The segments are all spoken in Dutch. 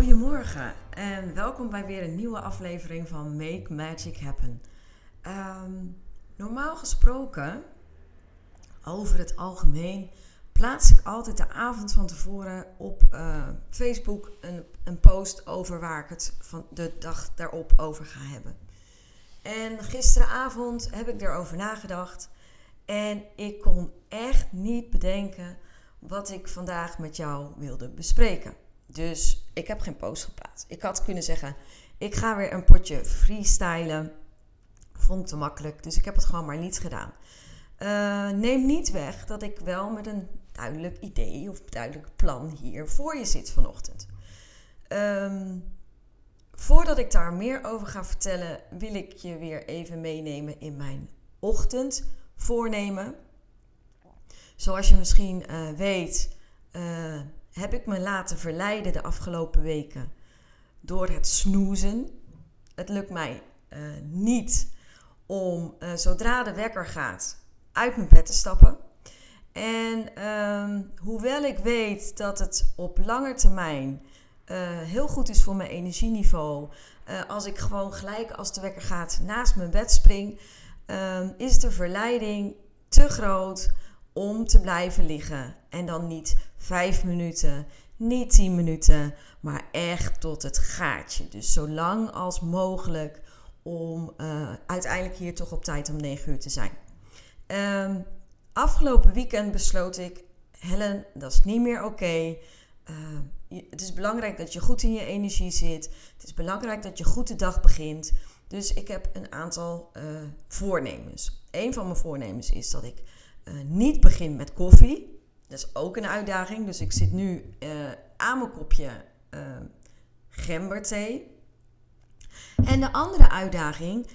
Goedemorgen en welkom bij weer een nieuwe aflevering van Make Magic Happen. Ehm, normaal gesproken, over het algemeen, plaats ik altijd de avond van tevoren op uh, Facebook een, een post over waar ik het van de dag daarop over ga hebben. En gisteravond heb ik erover nagedacht en ik kon echt niet bedenken wat ik vandaag met jou wilde bespreken. Dus ik heb geen post geplaatst. Ik had kunnen zeggen, ik ga weer een potje freestylen. Vond te makkelijk, dus ik heb het gewoon maar niet gedaan. Uh, neem niet weg dat ik wel met een duidelijk idee of duidelijk plan hier voor je zit vanochtend. Um, voordat ik daar meer over ga vertellen, wil ik je weer even meenemen in mijn ochtendvoornemen. Zoals je misschien uh, weet, uh, heb ik me laten verleiden de afgelopen weken door het snoezen. Het lukt mij uh, niet om uh, zodra de wekker gaat uit mijn bed te stappen. En um, hoewel ik weet dat het op lange termijn uh, heel goed is voor mijn energieniveau, als ik gewoon gelijk als de wekker gaat naast mijn bed spring, um, is de verleiding te groot om te blijven liggen. En dan niet vijf minuten, niet tien minuten, maar echt tot het gaatje. Dus zo lang als mogelijk om uh, uiteindelijk hier toch op tijd om 9 uur te zijn. Um, afgelopen weekend besloot ik, Helen, dat is niet meer oké. Uh, het is belangrijk dat je goed in je energie zit. Het is belangrijk dat je goed de dag begint. Dus ik heb een aantal uh, voornemens. Een van mijn voornemens is dat ik niet begin met koffie. Dat is ook een uitdaging. Dus ik zit nu uh, aan mijn kopje uh, gemberthee. En de andere uitdaging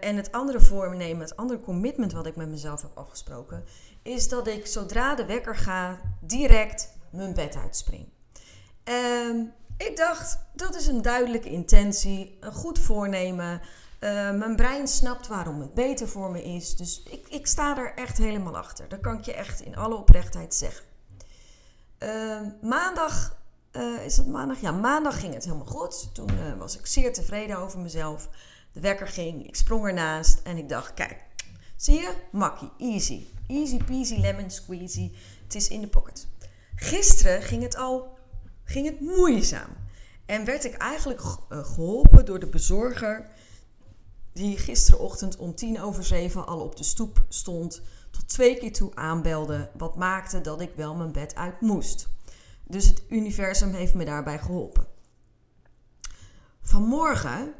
en het andere voornemen, het andere commitment wat ik met mezelf heb afgesproken, is dat ik zodra de wekker gaat, direct mijn bed uitspring. Ehm, ik dacht, dat is een duidelijke intentie, een goed voornemen. Uh, mijn brein snapt waarom het beter voor me is. Dus ik, ik sta er echt helemaal achter. Dat kan ik je echt in alle oprechtheid zeggen. Uh, maandag, uh, is het maandag? Ja, maandag ging het helemaal goed. Toen was ik zeer tevreden over mezelf. De wekker ging, ik sprong ernaast en ik dacht, kijk, zie je? Makkie, easy. Easy peasy lemon squeezy. Het is in de pocket. Gisteren ging het al ging het moeizaam. En werd ik eigenlijk geholpen door de bezorger die gisterochtend om tien over zeven al op de stoep stond, tot twee keer toe aanbelde, wat maakte dat ik wel mijn bed uit moest. Dus het universum heeft me daarbij geholpen. Vanmorgen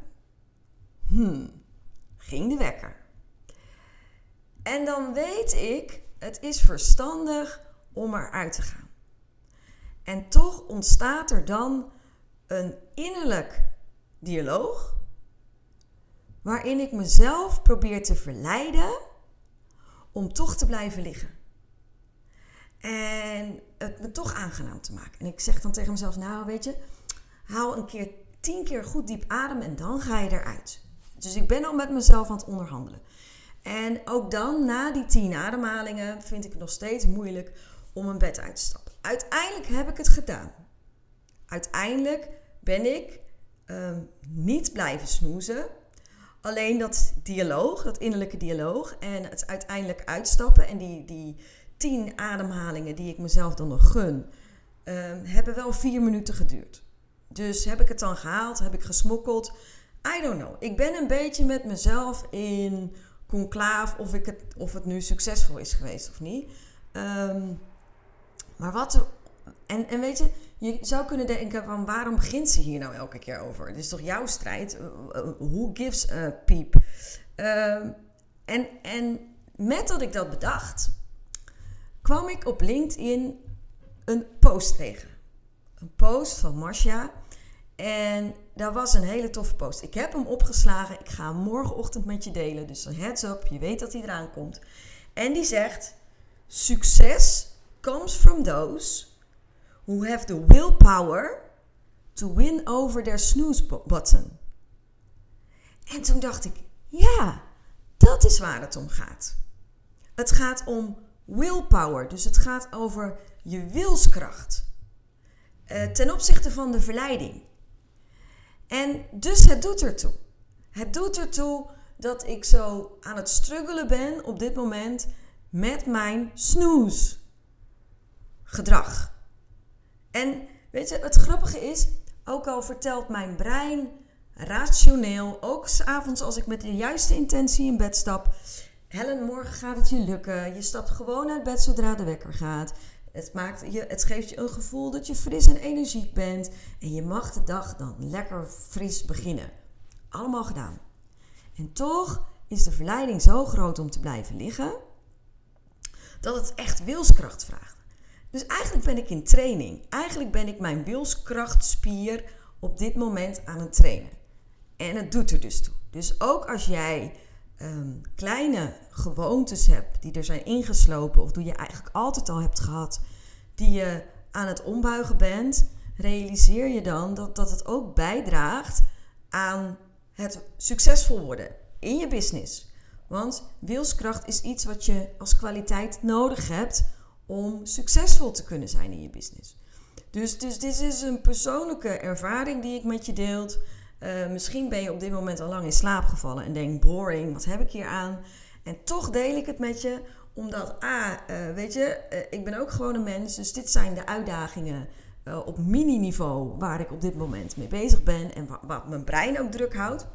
hmm, ging de wekker. En dan weet ik, het is verstandig om eruit te gaan. En toch ontstaat er dan een innerlijk dialoog waarin ik mezelf probeer te verleiden om toch te blijven liggen. En het me toch aangenaam te maken. En ik zeg dan tegen mezelf, nou weet je, haal een keer tien keer goed diep adem en dan ga je eruit. Dus ik ben al met mezelf aan het onderhandelen. En ook dan, na die tien ademhalingen, vind ik het nog steeds moeilijk om mijn bed uit te stappen. Uiteindelijk heb ik het gedaan. Uiteindelijk ben ik uh, niet blijven snoezen. Alleen dat dialoog, dat innerlijke dialoog en het uiteindelijk uitstappen en die, die tien ademhalingen die ik mezelf dan nog gun, uh, hebben wel vier minuten geduurd. Dus heb ik het dan gehaald? Heb ik gesmokkeld? I don't know. Ik ben een beetje met mezelf in conclaaf of, ik het, of het nu succesvol is geweest of niet. Um, maar wat er. En, en weet je, je zou kunnen denken van waarom begint ze hier nou elke keer over? Het is toch jouw strijd? Who gives a peep? Uh, en, en met dat ik dat bedacht, kwam ik op LinkedIn een post tegen. Een post van Marcia. En dat was een hele toffe post. Ik heb hem opgeslagen. Ik ga hem morgenochtend met je delen. Dus een heads up. Je weet dat hij eraan komt. En die zegt: Succes comes from those who have the willpower to win over their snooze button. En toen dacht ik: Ja, dat is waar het om gaat. Het gaat om willpower. Dus het gaat over je wilskracht. Uh, ten opzichte van de verleiding. En dus het doet ertoe. Het doet ertoe dat ik zo aan het struggelen ben op dit moment met mijn snooze gedrag. En weet je, het grappige is, ook al vertelt mijn brein rationeel, ook s'avonds als ik met de juiste intentie in bed stap, Helen, morgen gaat het je lukken. Je stapt gewoon uit bed zodra de wekker gaat. Het, maakt je, het geeft je een gevoel dat je fris en energiek bent. En je mag de dag dan lekker fris beginnen. Allemaal gedaan. En toch is de verleiding zo groot om te blijven liggen dat het echt wilskracht vraagt. Dus eigenlijk ben ik in training. Eigenlijk ben ik mijn wilskrachtspier op dit moment aan het trainen. En het doet er dus toe. Dus ook als jij ehm, kleine gewoontes hebt die er zijn ingeslopen, of die je eigenlijk altijd al hebt gehad, die je aan het ombuigen bent, realiseer je dan dat, dat het ook bijdraagt aan het succesvol worden in je business. Want wilskracht is iets wat je als kwaliteit nodig hebt om succesvol te kunnen zijn in je business. Dus, dus dit is een persoonlijke ervaring die ik met je deel. Uh, misschien ben je op dit moment al lang in slaap gevallen en denk: boring, wat heb ik hier aan? En toch deel ik het met je, omdat A, uh, weet je, uh, ik ben ook gewoon een mens, dus dit zijn de uitdagingen op mini-niveau waar ik op dit moment mee bezig ben en wat, wat mijn brein ook druk houdt.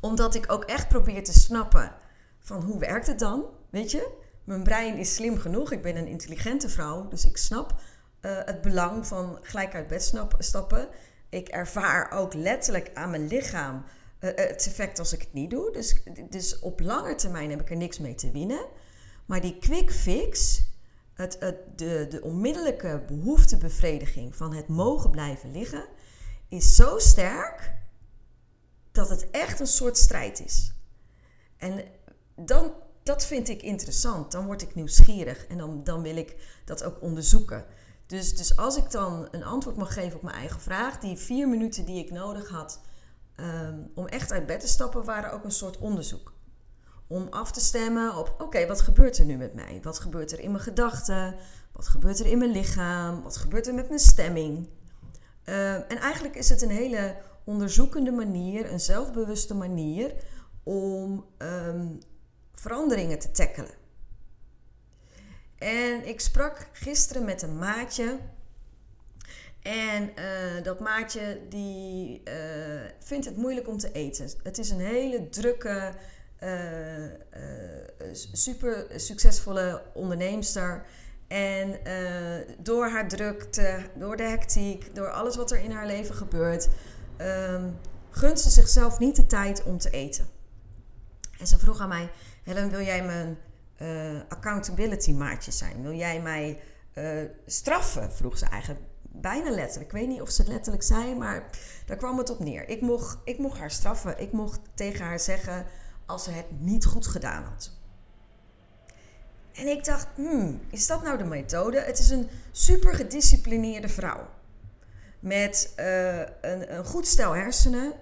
Omdat ik ook echt probeer te snappen van hoe werkt het dan, weet je? Mijn brein is slim genoeg, ik ben een intelligente vrouw, dus ik snap het belang van gelijk uit bed stappen ik ervaar ook letterlijk aan mijn lichaam uh, het effect als ik het niet doe. Dus, dus op lange termijn heb ik er niks mee te winnen. Maar die quick fix, het, het, de, de onmiddellijke behoeftebevrediging van het mogen blijven liggen, is zo sterk dat het echt een soort strijd is. En dan, dat vind ik interessant. Dan word ik nieuwsgierig en dan, dan wil ik dat ook onderzoeken. Dus, dus als ik dan een antwoord mag geven op mijn eigen vraag, die vier minuten die ik nodig had ehm, om echt uit bed te stappen, waren ook een soort onderzoek. Om af te stemmen op: oké, wat gebeurt er nu met mij? Wat gebeurt er in mijn gedachten? Wat gebeurt er in mijn lichaam? Wat gebeurt er met mijn stemming? Ehm, en eigenlijk is het een hele onderzoekende manier, een zelfbewuste manier om ehm, veranderingen te tackelen. En ik sprak gisteren met een maatje. En uh, dat maatje die uh, vindt het moeilijk om te eten. Het is een hele drukke, uh, super succesvolle onderneemster. En door haar drukte, door de hectiek, door alles wat er in haar leven gebeurt, um, gunt ze zichzelf niet de tijd om te eten. En ze vroeg aan mij: Helen, wil jij mijn uh, accountability maatjes zijn. Wil jij mij uh, straffen? Vroeg ze eigenlijk bijna letterlijk. Ik weet niet of ze het letterlijk zei, maar daar kwam het op neer. Ik mocht, ik mocht haar straffen. Ik mocht tegen haar zeggen als ze het niet goed gedaan had. En ik dacht, hmm, is dat nou de methode? Het is een super gedisciplineerde vrouw. Met uh, een, een goed stel hersenen.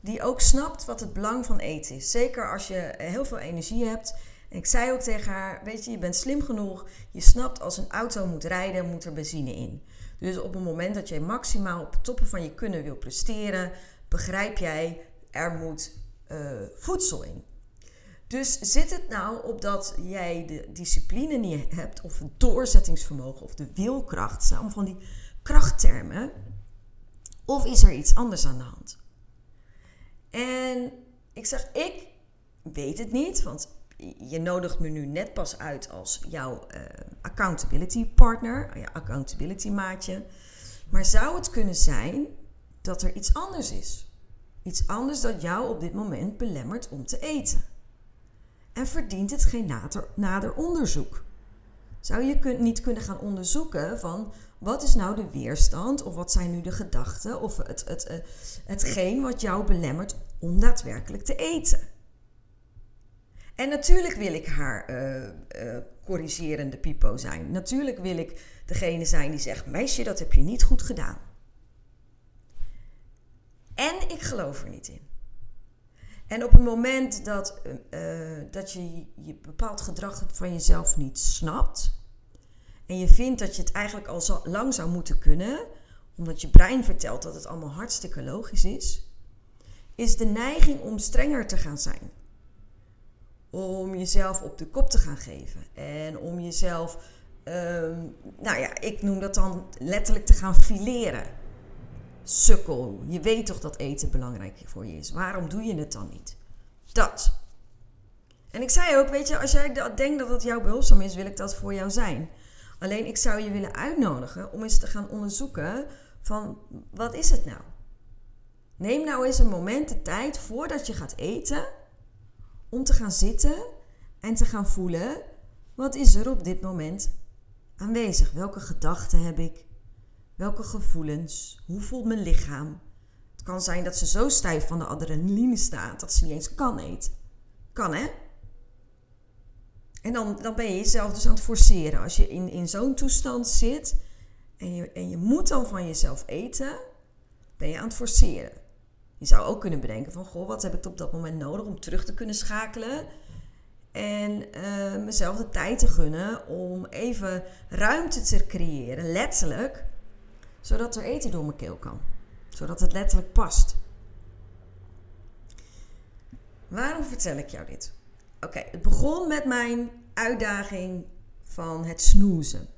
Die ook snapt wat het belang van eten is. Zeker als je heel veel energie hebt en ik zei ook tegen haar: Weet je, je bent slim genoeg. Je snapt als een auto moet rijden, moet er benzine in. Dus op het moment dat jij maximaal op het toppen van je kunnen wil presteren, begrijp jij, er moet uh, voedsel in. Dus zit het nou op dat jij de discipline niet hebt, of het doorzettingsvermogen, of de wilkracht, allemaal van die krachttermen, of is er iets anders aan de hand? En ik zeg, ik weet het niet, want je nodigt me nu net pas uit als jouw uh, accountability partner, je accountability maatje. Maar zou het kunnen zijn dat er iets anders is? Iets anders dat jou op dit moment belemmert om te eten. En verdient het geen nader, nader onderzoek? Zou je niet kunnen gaan onderzoeken van wat is nou de weerstand of wat zijn nu de gedachten of het, het, het, hetgeen wat jou belemmert om daadwerkelijk te eten? En natuurlijk wil ik haar uh, uh, corrigerende pipo zijn. Natuurlijk wil ik degene zijn die zegt: Meisje, dat heb je niet goed gedaan. En ik geloof er niet in. En op het moment dat, dat je, je bepaald gedrag van jezelf niet snapt. En je vindt dat je het eigenlijk al zo lang zou moeten kunnen. Omdat je brein vertelt dat het allemaal hartstikke logisch is. Is de neiging om strenger te gaan zijn. Om jezelf op de kop te gaan geven. En om jezelf, um, nou ja, ik noem dat dan letterlijk te gaan fileren sukkel. Je weet toch dat eten belangrijk voor je is. Waarom doe je het dan niet? Dat. En ik zei ook, weet je, als jij denkt dat het jouw behulpzaam is, wil ik dat voor jou zijn. Alleen ik zou je willen uitnodigen om eens te gaan onderzoeken van wat is het nou? Neem nou eens een moment de tijd voordat je gaat eten om te gaan zitten en te gaan voelen wat is er op dit moment aanwezig? Welke gedachten heb ik? Welke gevoelens? Hoe voelt mijn lichaam? Het kan zijn dat ze zo stijf van de adrenaline staat dat ze niet eens kan eten. Kan hè? En dan, dan ben je jezelf dus aan het forceren. Als je in, in zo'n toestand zit en je, en je moet dan van jezelf eten, ben je aan het forceren. Je zou ook kunnen bedenken van, goh, wat heb ik op dat moment nodig om terug te kunnen schakelen? En uh, mezelf de tijd te gunnen om even ruimte te creëren, letterlijk, zodat er eten door mijn keel kan. Zodat het letterlijk past. Waarom vertel ik jou dit? Oké, het begon met mijn uitdaging van het snoezen.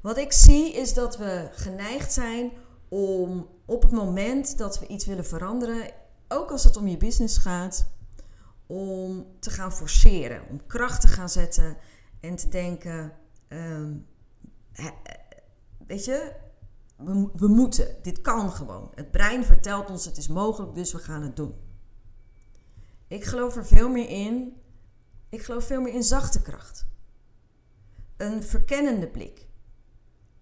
Wat ik zie is dat we geneigd zijn om op het moment dat we iets willen veranderen, ook als het om je business gaat, om te gaan forceren, om kracht te gaan zetten en te denken: um, weet je, we, we moeten, dit kan gewoon. Het brein vertelt ons het is mogelijk, dus we gaan het doen. Ik geloof er veel meer in. Ik geloof veel meer in zachte kracht. Een verkennende blik.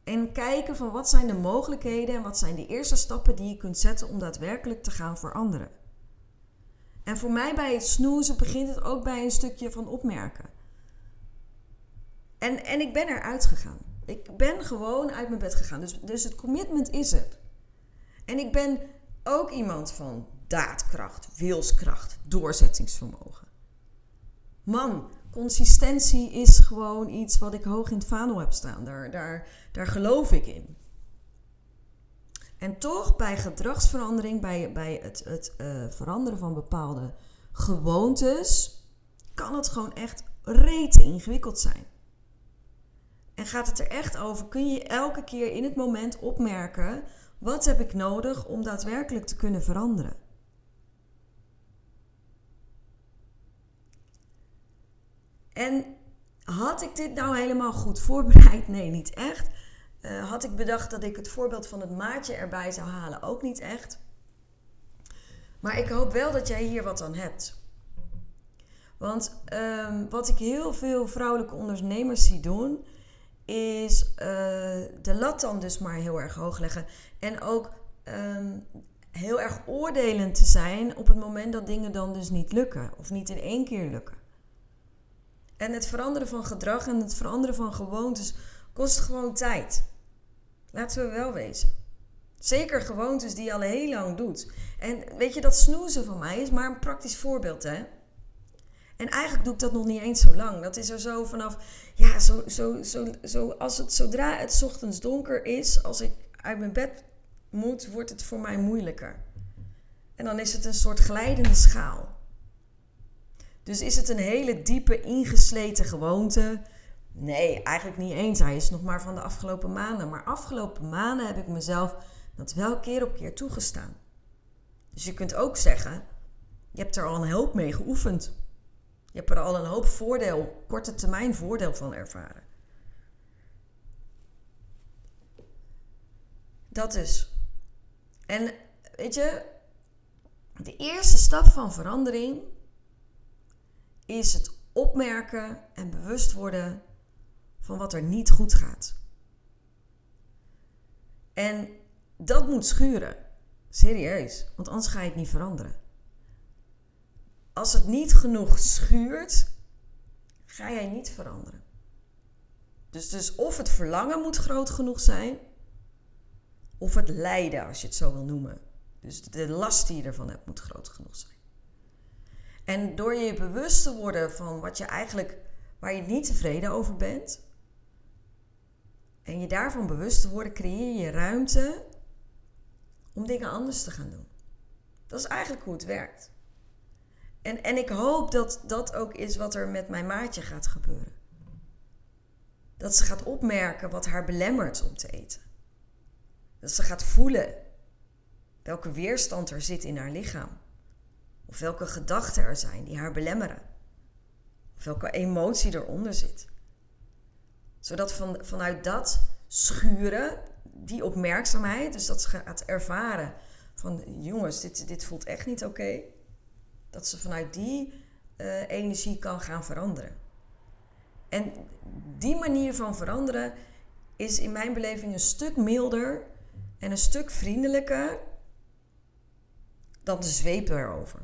En kijken van wat zijn de mogelijkheden en wat zijn de eerste stappen die je kunt zetten om daadwerkelijk te gaan veranderen. En voor mij bij het snoezen begint het ook bij een stukje van opmerken. En, en ik ben eruit gegaan. Ik ben gewoon uit mijn bed gegaan. Dus, dus het commitment is er. En ik ben ook iemand van daadkracht, wilskracht, doorzettingsvermogen. Man, consistentie is gewoon iets wat ik hoog in het vaandel heb staan. Daar, daar, daar geloof ik in. En toch bij gedragsverandering, bij, bij het, het uh, veranderen van bepaalde gewoontes, kan het gewoon echt rete ingewikkeld zijn. En gaat het er echt over? Kun je elke keer in het moment opmerken: wat heb ik nodig om daadwerkelijk te kunnen veranderen? En had ik dit nou helemaal goed voorbereid? Nee, niet echt. Uh, had ik bedacht dat ik het voorbeeld van het maatje erbij zou halen? Ook niet echt. Maar ik hoop wel dat jij hier wat aan hebt. Want um, wat ik heel veel vrouwelijke ondernemers zie doen, is uh, de lat dan dus maar heel erg hoog leggen. En ook um, heel erg oordelend te zijn op het moment dat dingen dan dus niet lukken. Of niet in één keer lukken. En het veranderen van gedrag en het veranderen van gewoontes kost gewoon tijd. Laten we wel wezen. Zeker gewoontes die je al heel lang doet. En weet je, dat snoezen van mij is maar een praktisch voorbeeld, hè? En eigenlijk doe ik dat nog niet eens zo lang. Dat is er zo vanaf, ja, zo, zo, zo, zo, als het, zodra het ochtends donker is, als ik uit mijn bed moet, wordt het voor mij moeilijker. En dan is het een soort glijdende schaal. Dus is het een hele diepe, ingesleten gewoonte? Nee, eigenlijk niet eens. Hij is nog maar van de afgelopen maanden. Maar afgelopen maanden heb ik mezelf dat wel keer op keer toegestaan. Dus je kunt ook zeggen, je hebt er al een hoop mee geoefend. Je hebt er al een hoop voordeel, korte termijn voordeel van ervaren. Dat dus. En weet je, de eerste stap van verandering is het opmerken en bewust worden van wat er niet goed gaat. En dat moet schuren. Serieus, want anders ga je het niet veranderen. Als het niet genoeg schuurt, ga jij niet veranderen. Dus, dus of het verlangen moet groot genoeg zijn, of het lijden, als je het zo wil noemen. Dus de last die je ervan hebt, moet groot genoeg zijn. En door je bewust te worden van wat je eigenlijk, waar je niet tevreden over bent, en je daarvan bewust te worden, creëer je ruimte om dingen anders te gaan doen. Dat is eigenlijk hoe het werkt. En, en ik hoop dat dat ook is wat er met mijn maatje gaat gebeuren. Dat ze gaat opmerken wat haar belemmert om te eten. Dat ze gaat voelen welke weerstand er zit in haar lichaam. Of welke gedachten er zijn die haar belemmeren. Of welke emotie eronder zit. Zodat van, vanuit dat schuren, die opmerkzaamheid, dus dat ze gaat ervaren van jongens, dit, dit voelt echt niet oké. Dat ze vanuit die uh, energie kan gaan veranderen. En die manier van veranderen is in mijn beleving een stuk milder en een stuk vriendelijker dan de zweep erover.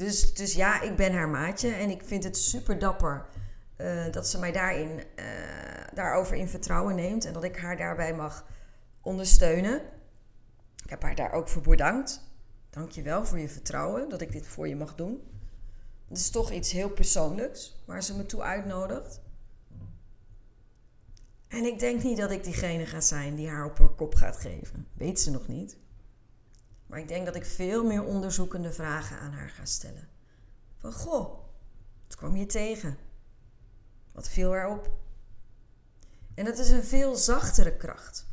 Dus, dus ja, ik ben haar maatje en ik vind het super dapper uh, dat ze mij daarin, uh, daarover in vertrouwen neemt en dat ik haar daarbij mag ondersteunen. Ik heb haar daar ook voor bedankt. Dank je wel voor je vertrouwen dat ik dit voor je mag doen. Het is toch iets heel persoonlijks waar ze me toe uitnodigt. En ik denk niet dat ik diegene ga zijn die haar op haar kop gaat geven. Weet ze nog niet. Maar ik denk dat ik veel meer onderzoekende vragen aan haar ga stellen. Van goh, wat kwam je tegen? Wat viel erop? En dat is een veel zachtere kracht.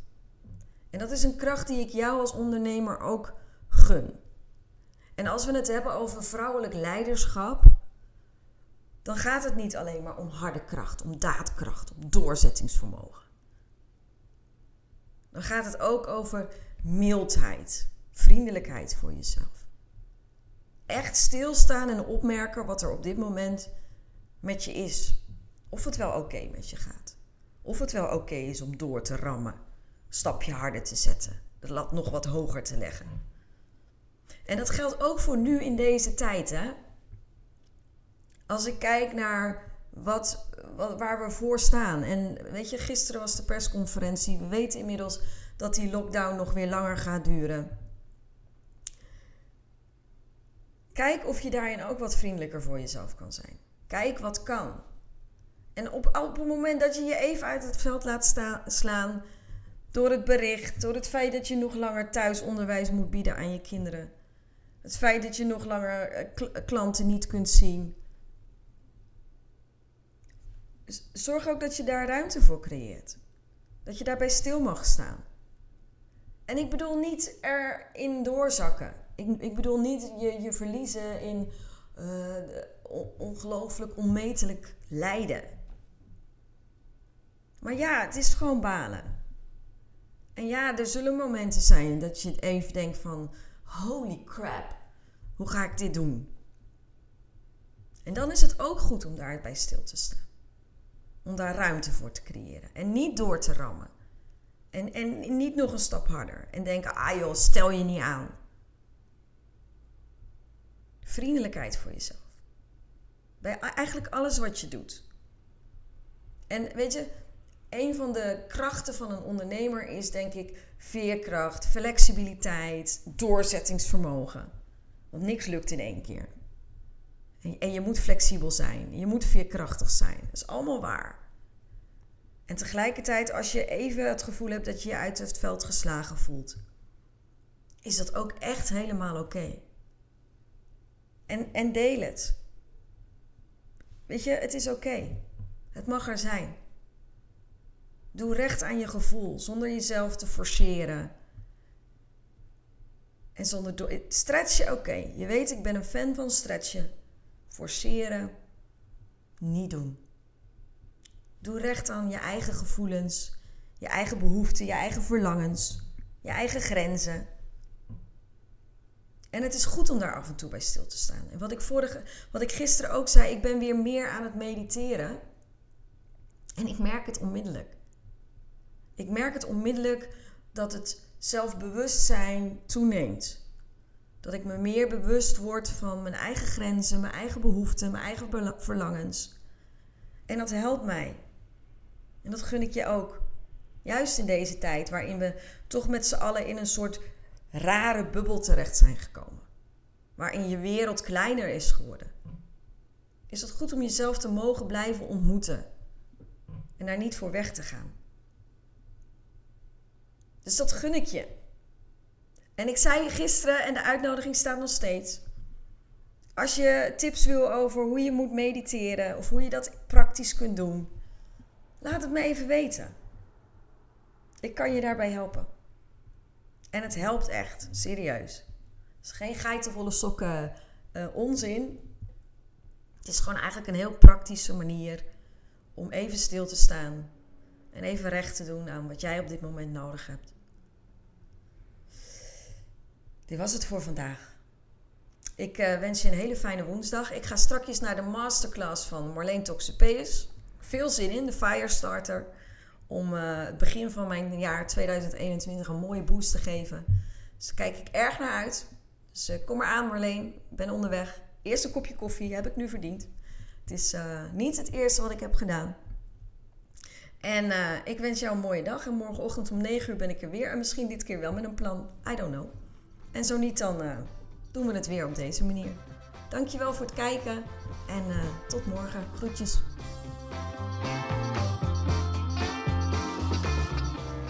En dat is een kracht die ik jou als ondernemer ook gun. En als we het hebben over vrouwelijk leiderschap, dan gaat het niet alleen maar om harde kracht, om daadkracht, om doorzettingsvermogen. Dan gaat het ook over mildheid, vriendelijkheid voor jezelf. Echt stilstaan en opmerken wat er op dit moment met je is. Of het wel oké met je gaat. Of het wel oké is om door te rammen, stapje harder te zetten, de lat nog wat hoger te leggen. En dat geldt ook voor nu in deze tijd. Hè? Als ik kijk naar wat, wat, waar we voor staan. En weet je, gisteren was de persconferentie. We weten inmiddels dat die lockdown nog weer langer gaat duren. Kijk of je daarin ook wat vriendelijker voor jezelf kan zijn. Kijk wat kan. En op, het moment dat je je even uit het veld laat slaan door het bericht, door het feit dat je nog langer thuis onderwijs moet bieden aan je kinderen, het feit dat je nog langer eh, klanten niet kunt zien. Zorg ook dat je daar ruimte voor creëert. Dat je daarbij stil mag staan. En ik bedoel niet erin doorzakken. Ik, ik bedoel niet je, je verliezen in uh, ongelooflijk onmetelijk lijden. Maar ja, het is gewoon balen. En ja, er zullen momenten zijn dat je even denkt van... Holy crap, hoe ga ik dit doen? En dan is het ook goed om daarbij stil te staan. Om daar ruimte voor te creëren. En niet door te rammen. En, en niet nog een stap harder. En denken, ah joh, stel je niet aan. Vriendelijkheid voor jezelf. Bij eigenlijk alles wat je doet. En weet je, een van de krachten van een ondernemer is denk ik veerkracht, flexibiliteit, doorzettingsvermogen. Want niks lukt in één keer. En je moet flexibel zijn, je moet veerkrachtig zijn. Dat is allemaal waar. En tegelijkertijd, als je even het gevoel hebt dat je je uit het veld geslagen voelt, is dat ook echt helemaal oké. En, en deel het. Weet je, het is oké. Het mag er zijn. Doe recht aan je gevoel, zonder jezelf te forceren. En zonder do- stretchen, oké. Je weet, ik ben een fan van stretchen. Forceren, niet doen. Doe recht aan je eigen gevoelens, je eigen behoeften, je eigen verlangens, je eigen grenzen. En het is goed om daar af en toe bij stil te staan. En wat ik, vorige, wat ik gisteren ook zei, ik ben weer meer aan het mediteren. En ik merk het onmiddellijk. Ik merk het onmiddellijk dat het zelfbewustzijn toeneemt. Dat ik me meer bewust word van mijn eigen grenzen, mijn eigen behoeften, mijn eigen verlangens. En dat helpt mij. En dat gun ik je ook. Juist in deze tijd waarin we toch met z'n allen in een soort rare bubbel terecht zijn gekomen. Waarin je wereld kleiner is geworden. Is het goed om jezelf te mogen blijven ontmoeten. En daar niet voor weg te gaan. Dus dat gun ik je. En ik zei gisteren, en de uitnodiging staat nog steeds. Als je tips wil over hoe je moet mediteren of hoe je dat praktisch kunt doen, laat het me even weten. Ik kan je daarbij helpen. En het helpt echt, serieus. Het is geen geitenvolle sokken uh, onzin. Het is gewoon eigenlijk een heel praktische manier om even stil te staan en even recht te doen aan wat jij op dit moment nodig hebt. Dit was het voor vandaag. Ik uh, wens je een hele fijne woensdag. Ik ga straks naar de masterclass van Marleen Toxopeus. Veel zin in, de Firestarter. Om uh, het begin van mijn jaar 2021 een mooie boost te geven. Dus daar kijk ik erg naar uit. Dus uh, kom maar aan Marleen, ben onderweg. Eerste kopje koffie heb ik nu verdiend. Het is niet het eerste wat ik heb gedaan. En ik wens jou een mooie dag. En morgenochtend om 9 uur ben ik er weer. En misschien dit keer wel met een plan. I don't know. En zo niet, dan doen we het weer op deze manier. Dankjewel voor het kijken en tot morgen. Groetjes.